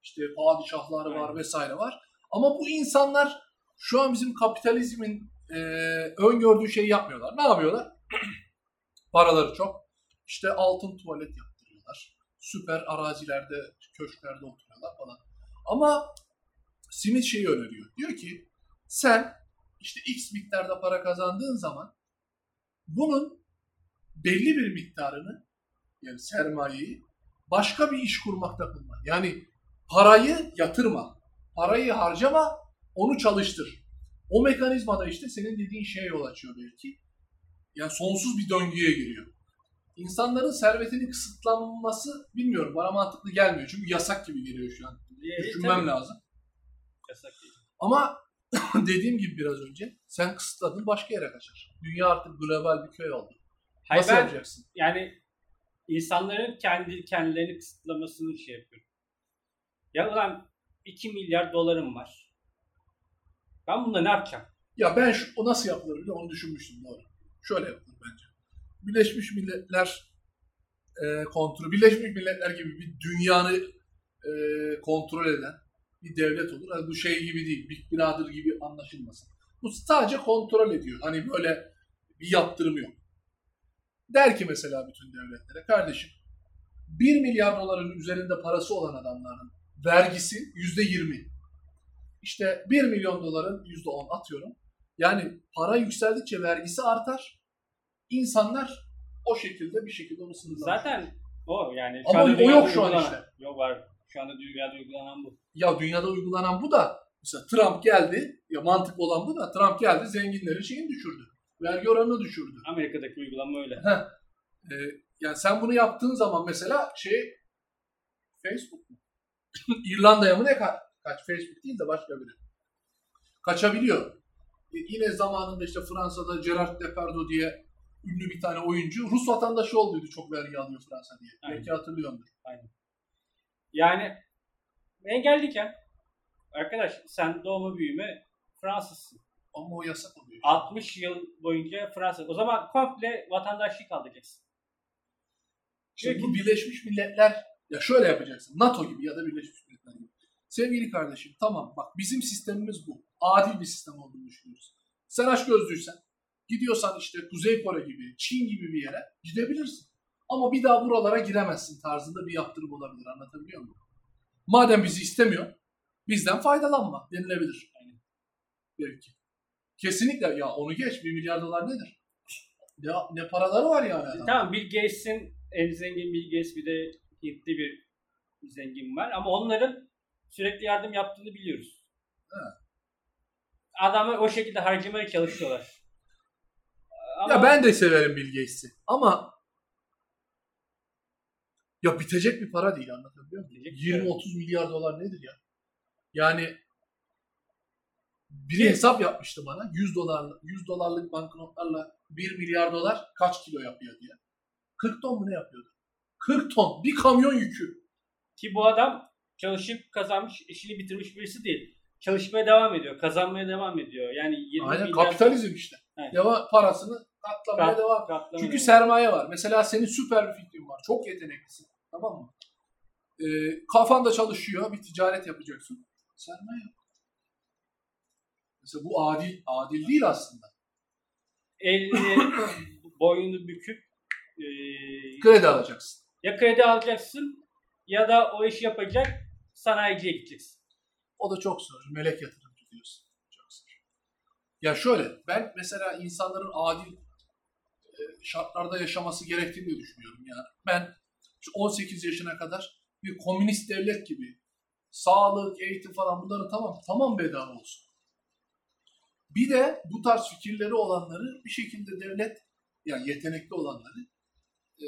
işte padişahlar var Aynen. vesaire var. Ama bu insanlar şu an bizim kapitalizmin e, öngördüğü şeyi yapmıyorlar. Ne yapıyorlar? <clears throat> Paraları çok. İşte altın tuvalet yaptırıyorlar. Süper arazilerde, köşklerde oturuyorlar falan. Ama Smith şeyi öneriyor. Diyor ki sen işte X miktarda para kazandığın zaman bunun belli bir miktarını yani sermayeyi başka bir iş kurmakta kullan. Yani parayı yatırma. Parayı harcama, onu çalıştır. O mekanizmada işte senin dediğin şeye yol açıyor belki. yani sonsuz bir döngüye giriyor. İnsanların servetinin kısıtlanması bilmiyorum bana mantıklı gelmiyor. Çünkü yasak gibi geliyor şu an. E, Düşünmem tabii, lazım. yasak değil. Ama <laughs> dediğim gibi biraz önce sen kısıtladın başka yere kaçar. Dünya artık global bir köy oldu. Hayır Nasıl ben yapacaksın? yani insanların kendi kendilerini kısıtlamasını şey yapıyorum. Ya ulan 2 milyar dolarım var. Ben bunda ne yapacağım? Ya ben şu, o nasıl yapılır bile onu düşünmüştüm doğru. Şöyle yapılır bence. Birleşmiş Milletler e, kontrol, Birleşmiş Milletler gibi bir dünyanı e, kontrol eden bir devlet olur. Yani bu şey gibi değil, Big Brother gibi anlaşılmasın. Bu sadece kontrol ediyor. Hani böyle bir yaptırım yok. Der ki mesela bütün devletlere, kardeşim 1 milyar doların üzerinde parası olan adamların vergisi yüzde 20. İşte 1 milyon doların yüzde 10 atıyorum. Yani para yükseldikçe vergisi artar. İnsanlar o şekilde bir şekilde onu sınırlar. Zaten o yani. Ama o yok şu an işte. Yok var. Şu anda dünyada uygulanan bu. Ya dünyada uygulanan bu da mesela Trump geldi. Ya mantık olan bu da Trump geldi zenginlerin şeyini düşürdü. Vergi oranını düşürdü. Amerika'daki uygulama öyle. Heh. Ee, yani sen bunu yaptığın zaman mesela şey Facebook mu? <laughs> İrlanda'ya mı ne ka- kaç? Facebook değil de başka biri. Kaçabiliyor. E, yine zamanında işte Fransa'da Gerard Depardieu diye ünlü bir tane oyuncu Rus vatandaşı olduydu çok vergi alıyor Fransa diye. Aynen. Belki hatırlıyordur. Yani engelliyken arkadaş sen doğma büyüme Fransızsın. Ama o yasak oluyor. 60 yıl boyunca Fransa. O zaman komple vatandaşlık alacaksın. Şimdi bu Birleşmiş Milletler ya şöyle yapacaksın. NATO gibi ya da Birleşmiş Milletler gibi. Sevgili kardeşim tamam bak bizim sistemimiz bu. Adil bir sistem olduğunu düşünüyoruz. Sen aç gözlüysen gidiyorsan işte Kuzey Kore gibi, Çin gibi bir yere gidebilirsin. Ama bir daha buralara giremezsin tarzında bir yaptırım olabilir. Anlatabiliyor muyum? Madem bizi istemiyor, bizden faydalanma denilebilir. Belki. Kesinlikle ya onu geç 1 milyar dolar nedir? Ne, ne paraları var yani adam. Tamam Bill Gates'in en zengin Bill Gates bir de Hintli bir zengin var ama onların sürekli yardım yaptığını biliyoruz. Evet. Adamı o şekilde harcamaya çalışıyorlar. Ama Ya ben de severim Bill Gates'i. Ama ya bitecek bir para değil anlatabiliyor muyum? Bitecek bir para. 20-30 milyar dolar nedir ya? Yani biri hesap yapmıştı bana 100 dolar 100 dolarlık banknotlarla 1 milyar dolar kaç kilo yapıyor diye. 40 ton mu ne yapıyordu? 40 ton bir kamyon yükü. ki bu adam çalışıp kazanmış, işini bitirmiş birisi değil. Çalışmaya devam ediyor, kazanmaya devam ediyor. Yani 20 Aynen milyar kapitalizm işte. Evet. Deva parasını katlamaya Kat- devam. katlamaya Çünkü devam. sermaye var. Mesela senin süper bir fikrin var. Çok yeteneklisin. Tamam mı? Ee, kafan da çalışıyor. Bir ticaret yapacaksın. Sermaye yok. Mesela bu adil adil değil aslında. elini <coughs> boynunu büküp e, Kredi alacaksın. ya kredi alacaksın ya da o işi yapacak sanayiciye gideceksin. O da çok zor. Melek yatırımcı diyorsun. Çok zor. Ya şöyle, ben mesela insanların adil e, şartlarda yaşaması gerektiğini düşünüyorum. Yani ben 18 yaşına kadar bir komünist devlet gibi sağlık, eğitim falan bunları tamam tamam bedava olsun. Bir de bu tarz fikirleri olanları bir şekilde devlet yani yetenekli olanları e,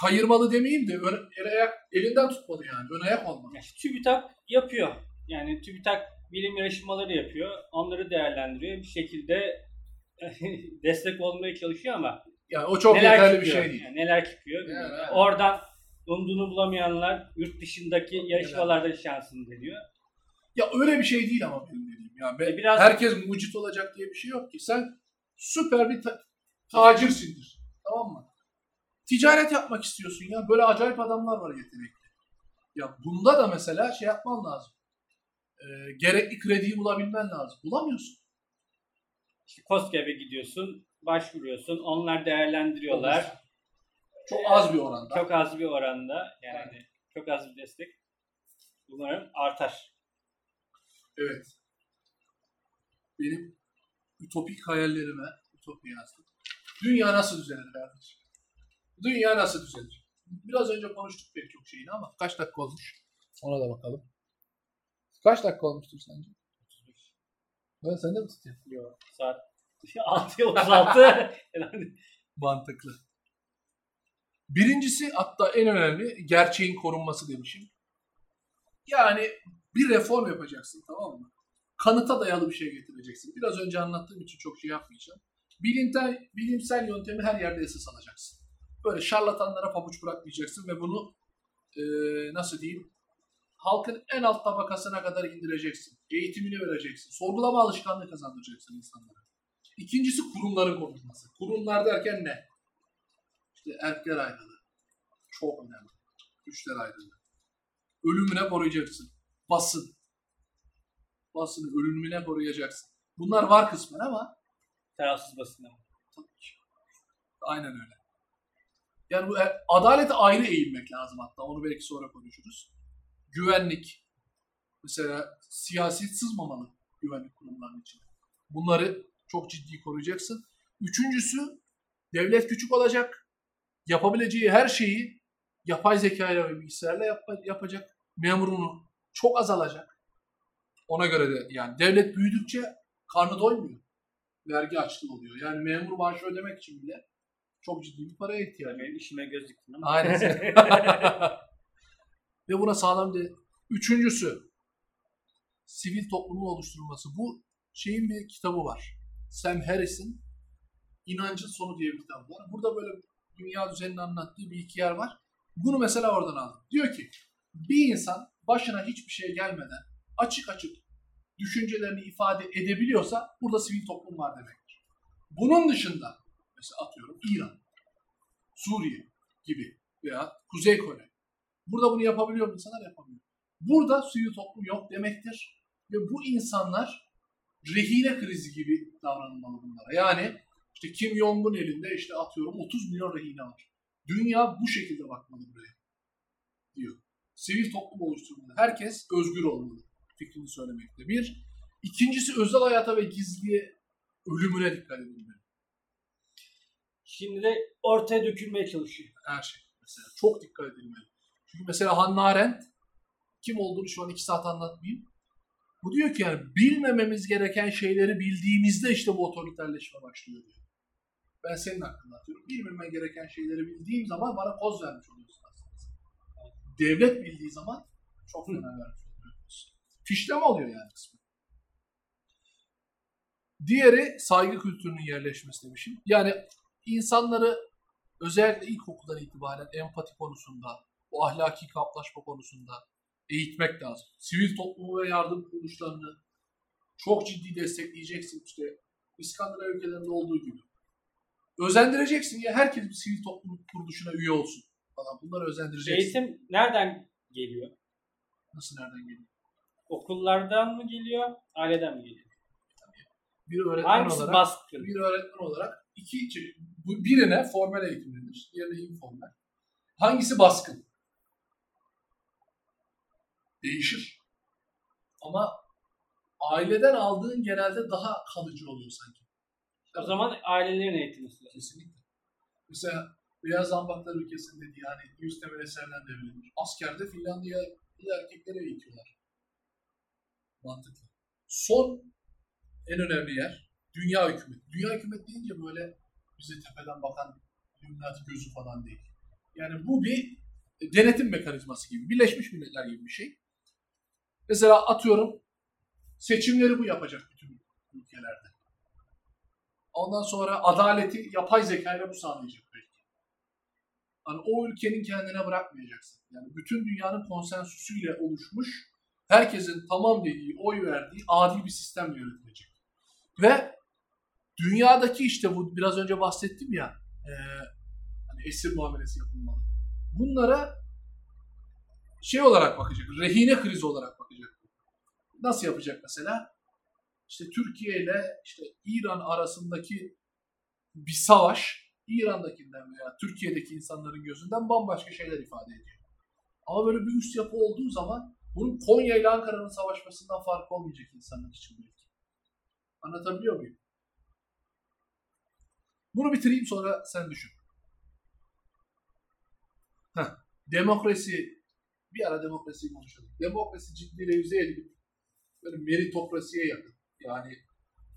kayırmalı demeyeyim de ön, el ayak, elinden tutmalı yani. Ön ayak olmalı. Yani TÜBİTAK yapıyor. Yani TÜBİTAK bilim yarışmaları yapıyor. Onları değerlendiriyor. Bir şekilde <laughs> destek olmaya çalışıyor ama Yani o çok neler yeterli bir çıkıyor? şey değil. Yani neler çıkıyor? Yani, evet. Oradan umduğunu bulamayanlar yurt dışındaki yarışmalarda şansını deniyor. Ya öyle bir şey değil ama benim dediğim. Yani ben- E biraz- herkes mucit olacak diye bir şey yok ki. Sen süper bir ta- tacirsindir. Tamam mı? Ticaret yapmak istiyorsun ya. Böyle acayip adamlar var yetenekli. Ya bunda da mesela şey yapman lazım. Ee, gerekli krediyi bulabilmen lazım. Bulamıyorsun. İşte KOSGEB'e gidiyorsun, başvuruyorsun. Onlar değerlendiriyorlar. Çok az bir oranda. Çok az bir oranda yani çok az bir destek. Umarım artar. Evet. Benim ütopik hayallerime ütopya yazdım. Dünya nasıl düzelir kardeşim? Dünya nasıl düzelir? Biraz önce konuştuk pek çok şeyini ama kaç dakika olmuş? Ona da bakalım. Kaç dakika olmuştur sence? Ben sende mi tutayım? Yok. Saat 6'ya 36. <laughs> Yani Mantıklı. Birincisi hatta en önemli gerçeğin korunması demişim. Yani bir reform yapacaksın tamam mı? Kanıta dayalı bir şey getireceksin. Biraz önce anlattığım için çok şey yapmayacağım. Bilimsel, bilimsel yöntemi her yerde esas alacaksın. Böyle şarlatanlara pabuç bırakmayacaksın ve bunu e, nasıl diyeyim halkın en alt tabakasına kadar indireceksin. Eğitimini vereceksin. Sorgulama alışkanlığı kazandıracaksın insanlara. İkincisi kurumların konuşması. Kurumlar derken ne? İşte erkekler ayrılığı. Çok önemli. Güçler ayrılığı. Ölümüne koruyacaksın. Basın. Basını ölümüne koruyacaksın. Bunlar var kısmen ama tarafsız basın ama. tabii ki. Aynen öyle. Yani bu e, adalete ayrı eğilmek lazım hatta. Onu belki sonra konuşuruz. Güvenlik. Mesela siyaset sızmamalı güvenlik kurumlarının içine. Bunları çok ciddi koruyacaksın. Üçüncüsü devlet küçük olacak. Yapabileceği her şeyi yapay zeka ile ve bilgisayarla yap- yapacak. Memurunu çok azalacak. Ona göre de yani devlet büyüdükçe karnı doymuyor. Vergi açlığı oluyor. Yani memur maaşı ödemek için bile çok ciddi bir paraya ihtiyacı var. İşime göz diktin ama. Aynen. <laughs> Ve buna sağlam bir... Üçüncüsü, sivil toplumun oluşturulması. Bu şeyin bir kitabı var. Sam Harris'in İnancın Sonu diye bir kitabı var. Burada böyle dünya düzenini anlattığı bir iki yer var. Bunu mesela oradan aldım. Diyor ki bir insan başına hiçbir şey gelmeden açık açık düşüncelerini ifade edebiliyorsa burada sivil toplum var demektir. Bunun dışında mesela atıyorum İran, Suriye gibi veya Kuzey Kore. Burada bunu yapabiliyor mu insanlar yapamıyor. Burada sivil toplum yok demektir. Ve bu insanlar rehine krizi gibi davranılmalı bunlara. Yani işte Kim Jong-un elinde işte atıyorum 30 milyon rehine var. Dünya bu şekilde bakmalı buraya diyor. Sivil toplum oluşturmalı. Herkes özgür olmalı fikrini söylemekte. Bir. İkincisi özel hayata ve gizliye ölümüne dikkat edilmeli. Şimdi de ortaya dökülmeye çalışıyor. Her şey mesela. Çok dikkat edilmeli. Çünkü mesela Hannah Arendt kim olduğunu şu an iki saat anlatmayayım. Bu diyor ki yani bilmememiz gereken şeyleri bildiğimizde işte bu otoriterleşme başlıyor diyor. Ben senin hakkında atıyorum. Bilmemen gereken şeyleri bildiğim zaman bana poz vermiş oluyorsun aslında. Devlet bildiği zaman çok fena vermiş oluyorsun. Fişleme oluyor yani kısmen. Diğeri saygı kültürünün yerleşmesi demişim. Yani insanları özellikle ilkokuldan itibaren empati konusunda, o ahlaki kaplaşma konusunda eğitmek lazım. Sivil toplumu ve yardım kuruluşlarını çok ciddi destekleyeceksin işte İskandinav ülkelerinde olduğu gibi. Özendireceksin ya herkes bir sivil toplum kuruluşuna üye olsun falan. Bunları özendireceksin. Eğitim nereden geliyor? Nasıl nereden geliyor? Okullardan mı geliyor, aileden mi geliyor? Bir öğretmen Hangisi olarak baskın? bir öğretmen olarak iki bu birine formel eğitim denir, diğerine informal. Hangisi baskın? Değişir. Ama aileden aldığın genelde daha kalıcı oluyor sanki. O zaman ailelerin eğitimi sırası. Kesinlikle. Mesela Beyaz Zambaklar ülkesinde yani yüz temel eserden devrilir. Askerde Finlandiya'da erkekleri eğitiyorlar. Mantıklı. Son en önemli yer dünya hükümeti. Dünya hükümeti deyince böyle bize tepeden bakan Illuminati gözü falan değil. Yani bu bir denetim mekanizması gibi. Birleşmiş Milletler gibi bir şey. Mesela atıyorum seçimleri bu yapacak bütün ülkelerde. Ondan sonra adaleti yapay zeka ile bu sağlayacak belki. Hani o ülkenin kendine bırakmayacaksın. Yani bütün dünyanın konsensüsüyle oluşmuş, herkesin tamam dediği, oy verdiği adil bir sistemle yönetilecek. Ve dünyadaki işte bu biraz önce bahsettim ya, e, hani esir muamelesi yapılmalı. Bunlara şey olarak bakacak, rehine krizi olarak bakacak. Nasıl yapacak mesela? İşte Türkiye ile işte İran arasındaki bir savaş İran'dakinden veya Türkiye'deki insanların gözünden bambaşka şeyler ifade ediyor. Ama böyle bir üst yapı olduğu zaman bunun Konya ile Ankara'nın savaşmasından farkı olmayacak insanlar için belki. Anlatabiliyor muyum? Bunu bitireyim sonra sen düşün. Heh. Demokrasi, bir ara demokrasiyi konuşalım. Demokrasi ciddi revize edilip böyle meritokrasiye yakın. Yani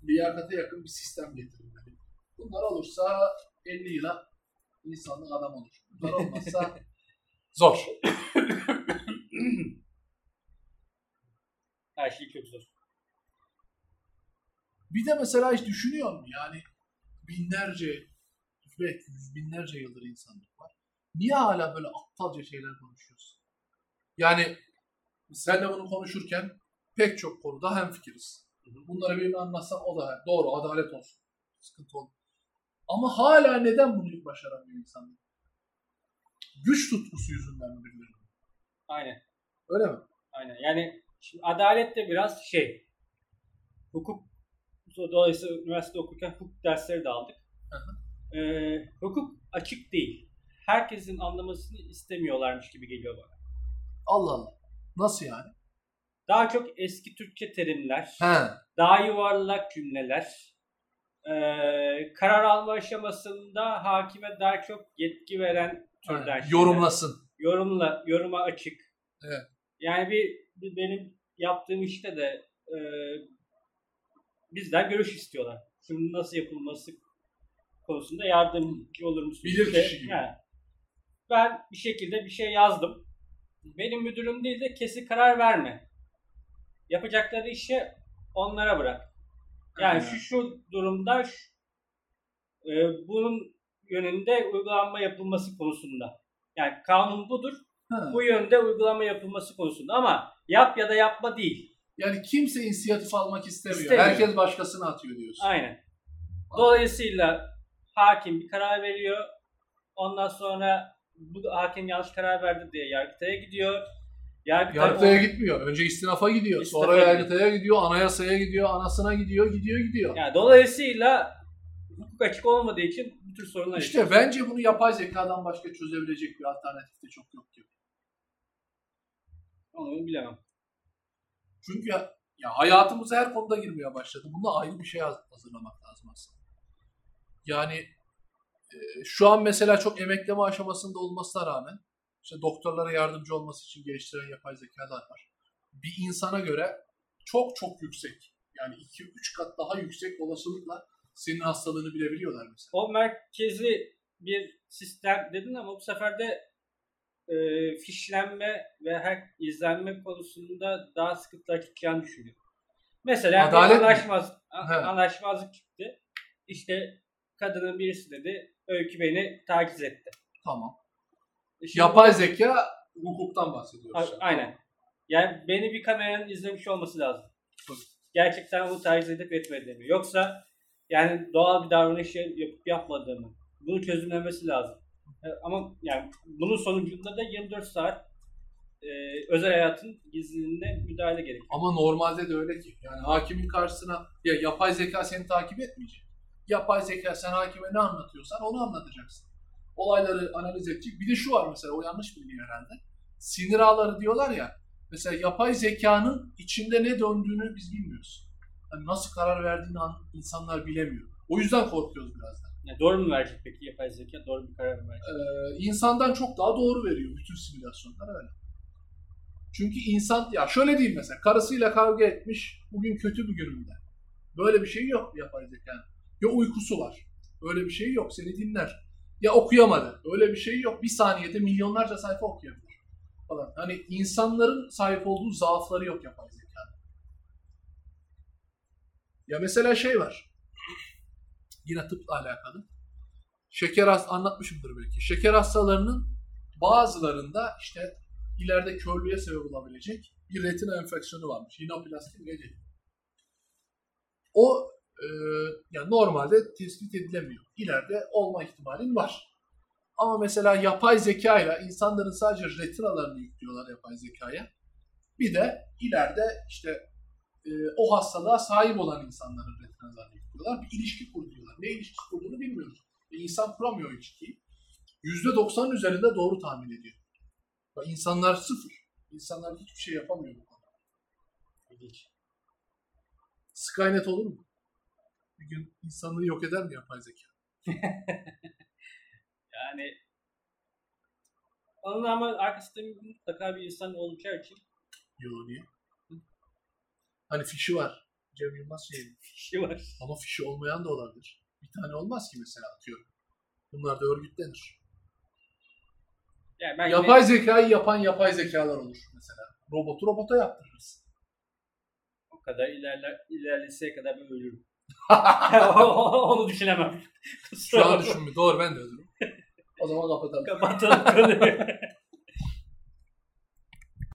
liyakate yakın bir sistem getirilmeli. Bunlar olursa 50 yıla insanlık adam olur. Bunlar olmazsa <laughs> zor. <coughs> Her şey çok zor. Bir de mesela hiç düşünüyor musun? Yani binlerce, belki yüz binlerce yıldır insanlık var. Niye hala böyle aptalca şeyler konuşuyoruz? Yani sen de bunu konuşurken pek çok konuda hemfikiriz. Bunları birine anlatsan o da doğru, adalet olsun. Sıkıntı olmaz. Ama hala neden bunu başaramıyor insanlar? Güç tutkusu yüzünden mi birileri? Aynen. Öyle mi? Aynen. Yani şimdi adalet de biraz şey hukuk dolayısıyla üniversitede okurken hukuk dersleri de aldık. Hı Ee, hukuk açık değil. Herkesin anlamasını istemiyorlarmış gibi geliyor bana. Allah Allah. Nasıl yani? Daha çok eski Türkçe terimler, He. daha yuvarlak cümleler, ee, karar alma aşamasında hakime daha çok yetki veren türden şeyler. Yorumlasın. yorumla yoruma açık. Evet. Yani bir, bir benim yaptığım işte de e, bizden görüş istiyorlar. Şunun nasıl yapılması konusunda yardımcı olur musunuz? Bilir İşte, kişi gibi. he. Ben bir şekilde bir şey yazdım. Benim müdürüm değil de kesin karar verme. Yapacakları işi onlara bırak. Yani He. şu şu durumda şu, e, bunun yönünde uygulanma yapılması konusunda. Yani kanun budur He. bu yönde uygulama yapılması konusunda ama yap ya da yapma değil. Yani kimse inisiyatif almak istemiyor. İstemiyor. Herkes başkasına atıyor diyorsun. Aynen. Dolayısıyla hakim bir karar veriyor. Ondan sonra bu hakim yanlış karar verdi diye Yargıtay'a gidiyor. Yargıtay Yargıtay'a o- gitmiyor. Önce istinafa gidiyor. İstinafa sonra. Yargıtay'a gidiyor. Anayasaya gidiyor. Anasına gidiyor. Gidiyor gidiyor. Yani dolayısıyla hukuk açık olmadığı için bu tür sorunlar İşte bence bunu yapay zekadan başka çözebilecek bir alternatif de çok yok gibi. Onu bilemem. Çünkü ya, ya hayatımıza her konuda girmeye başladı. Bunda ayrı bir şey haz- hazırlamak lazım aslında. Yani şu an mesela çok emekleme aşamasında olmasına rağmen işte doktorlara yardımcı olması için geliştiren yapay zekalar var. Bir insana göre çok çok yüksek yani 2-3 kat daha yüksek olasılıkla senin hastalığını bilebiliyorlar mesela. O merkezi bir sistem dedin ama bu sefer de e, fişlenme ve her izlenme konusunda daha sıkıntılar çıkacağını düşünüyorum. Mesela Adalet anlaşmaz, anlaşmazlık çıktı. İşte kadının birisi dedi, öykü beni taciz etti. Tamam. E şimdi- Yapay zeka hukuktan bahsediyoruz. A- Aynen. Yani beni bir kameranın izlemiş olması lazım. Gerçekten onu taciz edip etmediğimi. Yoksa yani doğal bir davranış yapıp yapmadığımı. Bunu çözümlemesi lazım. E, Ama yani bunun sonucunda da 24 saat e, özel hayatın gizliliğine müdahale gerekiyor. Ama normalde de öyle ki. Yani hakimin karşısına ya yapay zeka seni takip etmeyecek. Yapay zeka sen hakime ne anlatıyorsan onu anlatacaksın. Olayları analiz edecek. Bir de şu var mesela o yanlış biliniyor herhalde. Sinir ağları diyorlar ya. Mesela yapay zekanın içinde ne döndüğünü biz bilmiyoruz. Hani nasıl karar verdiğini an- insanlar bilemiyor. O yüzden korkuyoruz biraz da. Yani doğru mu verecek peki yapay zeka? Doğru bir karar mı verecek? Ee, insandan çok daha doğru veriyor bütün simülasyonlar öyle. Çünkü insan ya şöyle diyeyim mesela karısıyla kavga etmiş bugün kötü bir gününde. Böyle bir şey yok yapay zekanın. Ya uykusu var. Öyle bir şey yok. Seni dinler. Ya okuyamadı. Öyle bir şey yok. Bir saniyede milyonlarca sayfa okuyabilir. Falan. Hani insanların sahip olduğu zaafları yok yapay zekanın. Ya mesela şey var. Yine tıpla alakalı. Şeker hast anlatmışımdır belki. Şeker hastalarının bazılarında işte ileride körlüğe sebep olabilecek bir retina enfeksiyonu varmış. Hinoplasti mi ne deniyor? O e, yani normalde tespit edilemiyor. İleride olma ihtimalin var. Ama mesela yapay zeka ile insanların sadece retinalarını yüklüyorlar yapay zekaya. Bir de ileride işte e, o hastalığa sahip olan insanların retinalarını yüklüyorlar. Bir ilişki kuruyorlar. Ne ilişki kurduğunu bilmiyoruz. E, insan kuramıyor ilişkiyi. %90'ın üzerinde doğru tahmin ediyor. Ve insanlar sıfır. İnsanlar hiçbir şey yapamıyor bu konuda. İlginç. Skynet olur mu? Bir gün insanlığı yok eder mi yapay zeka? <laughs> Yani onun ama arkasında mutlaka bir insan olacağı için Yo niye? Hani fişi var. Cem Yılmaz şeyi. <laughs> Fişi var. Ama fişi olmayan da olabilir. Bir tane olmaz ki mesela atıyorum. Bunlar da örgütlenir. Yani ben Yapay zekayı yapan yapay zekalar olur mesela. Robotu robota yaptırırız. o kadar ilerler, ilerleseye kadar ben ölürüm. <laughs> Onu düşünemem. Şu an düşünmüyor. Doğru ben de ölürüm. O zaman kapatalım. Kapatalım konuyu. <laughs>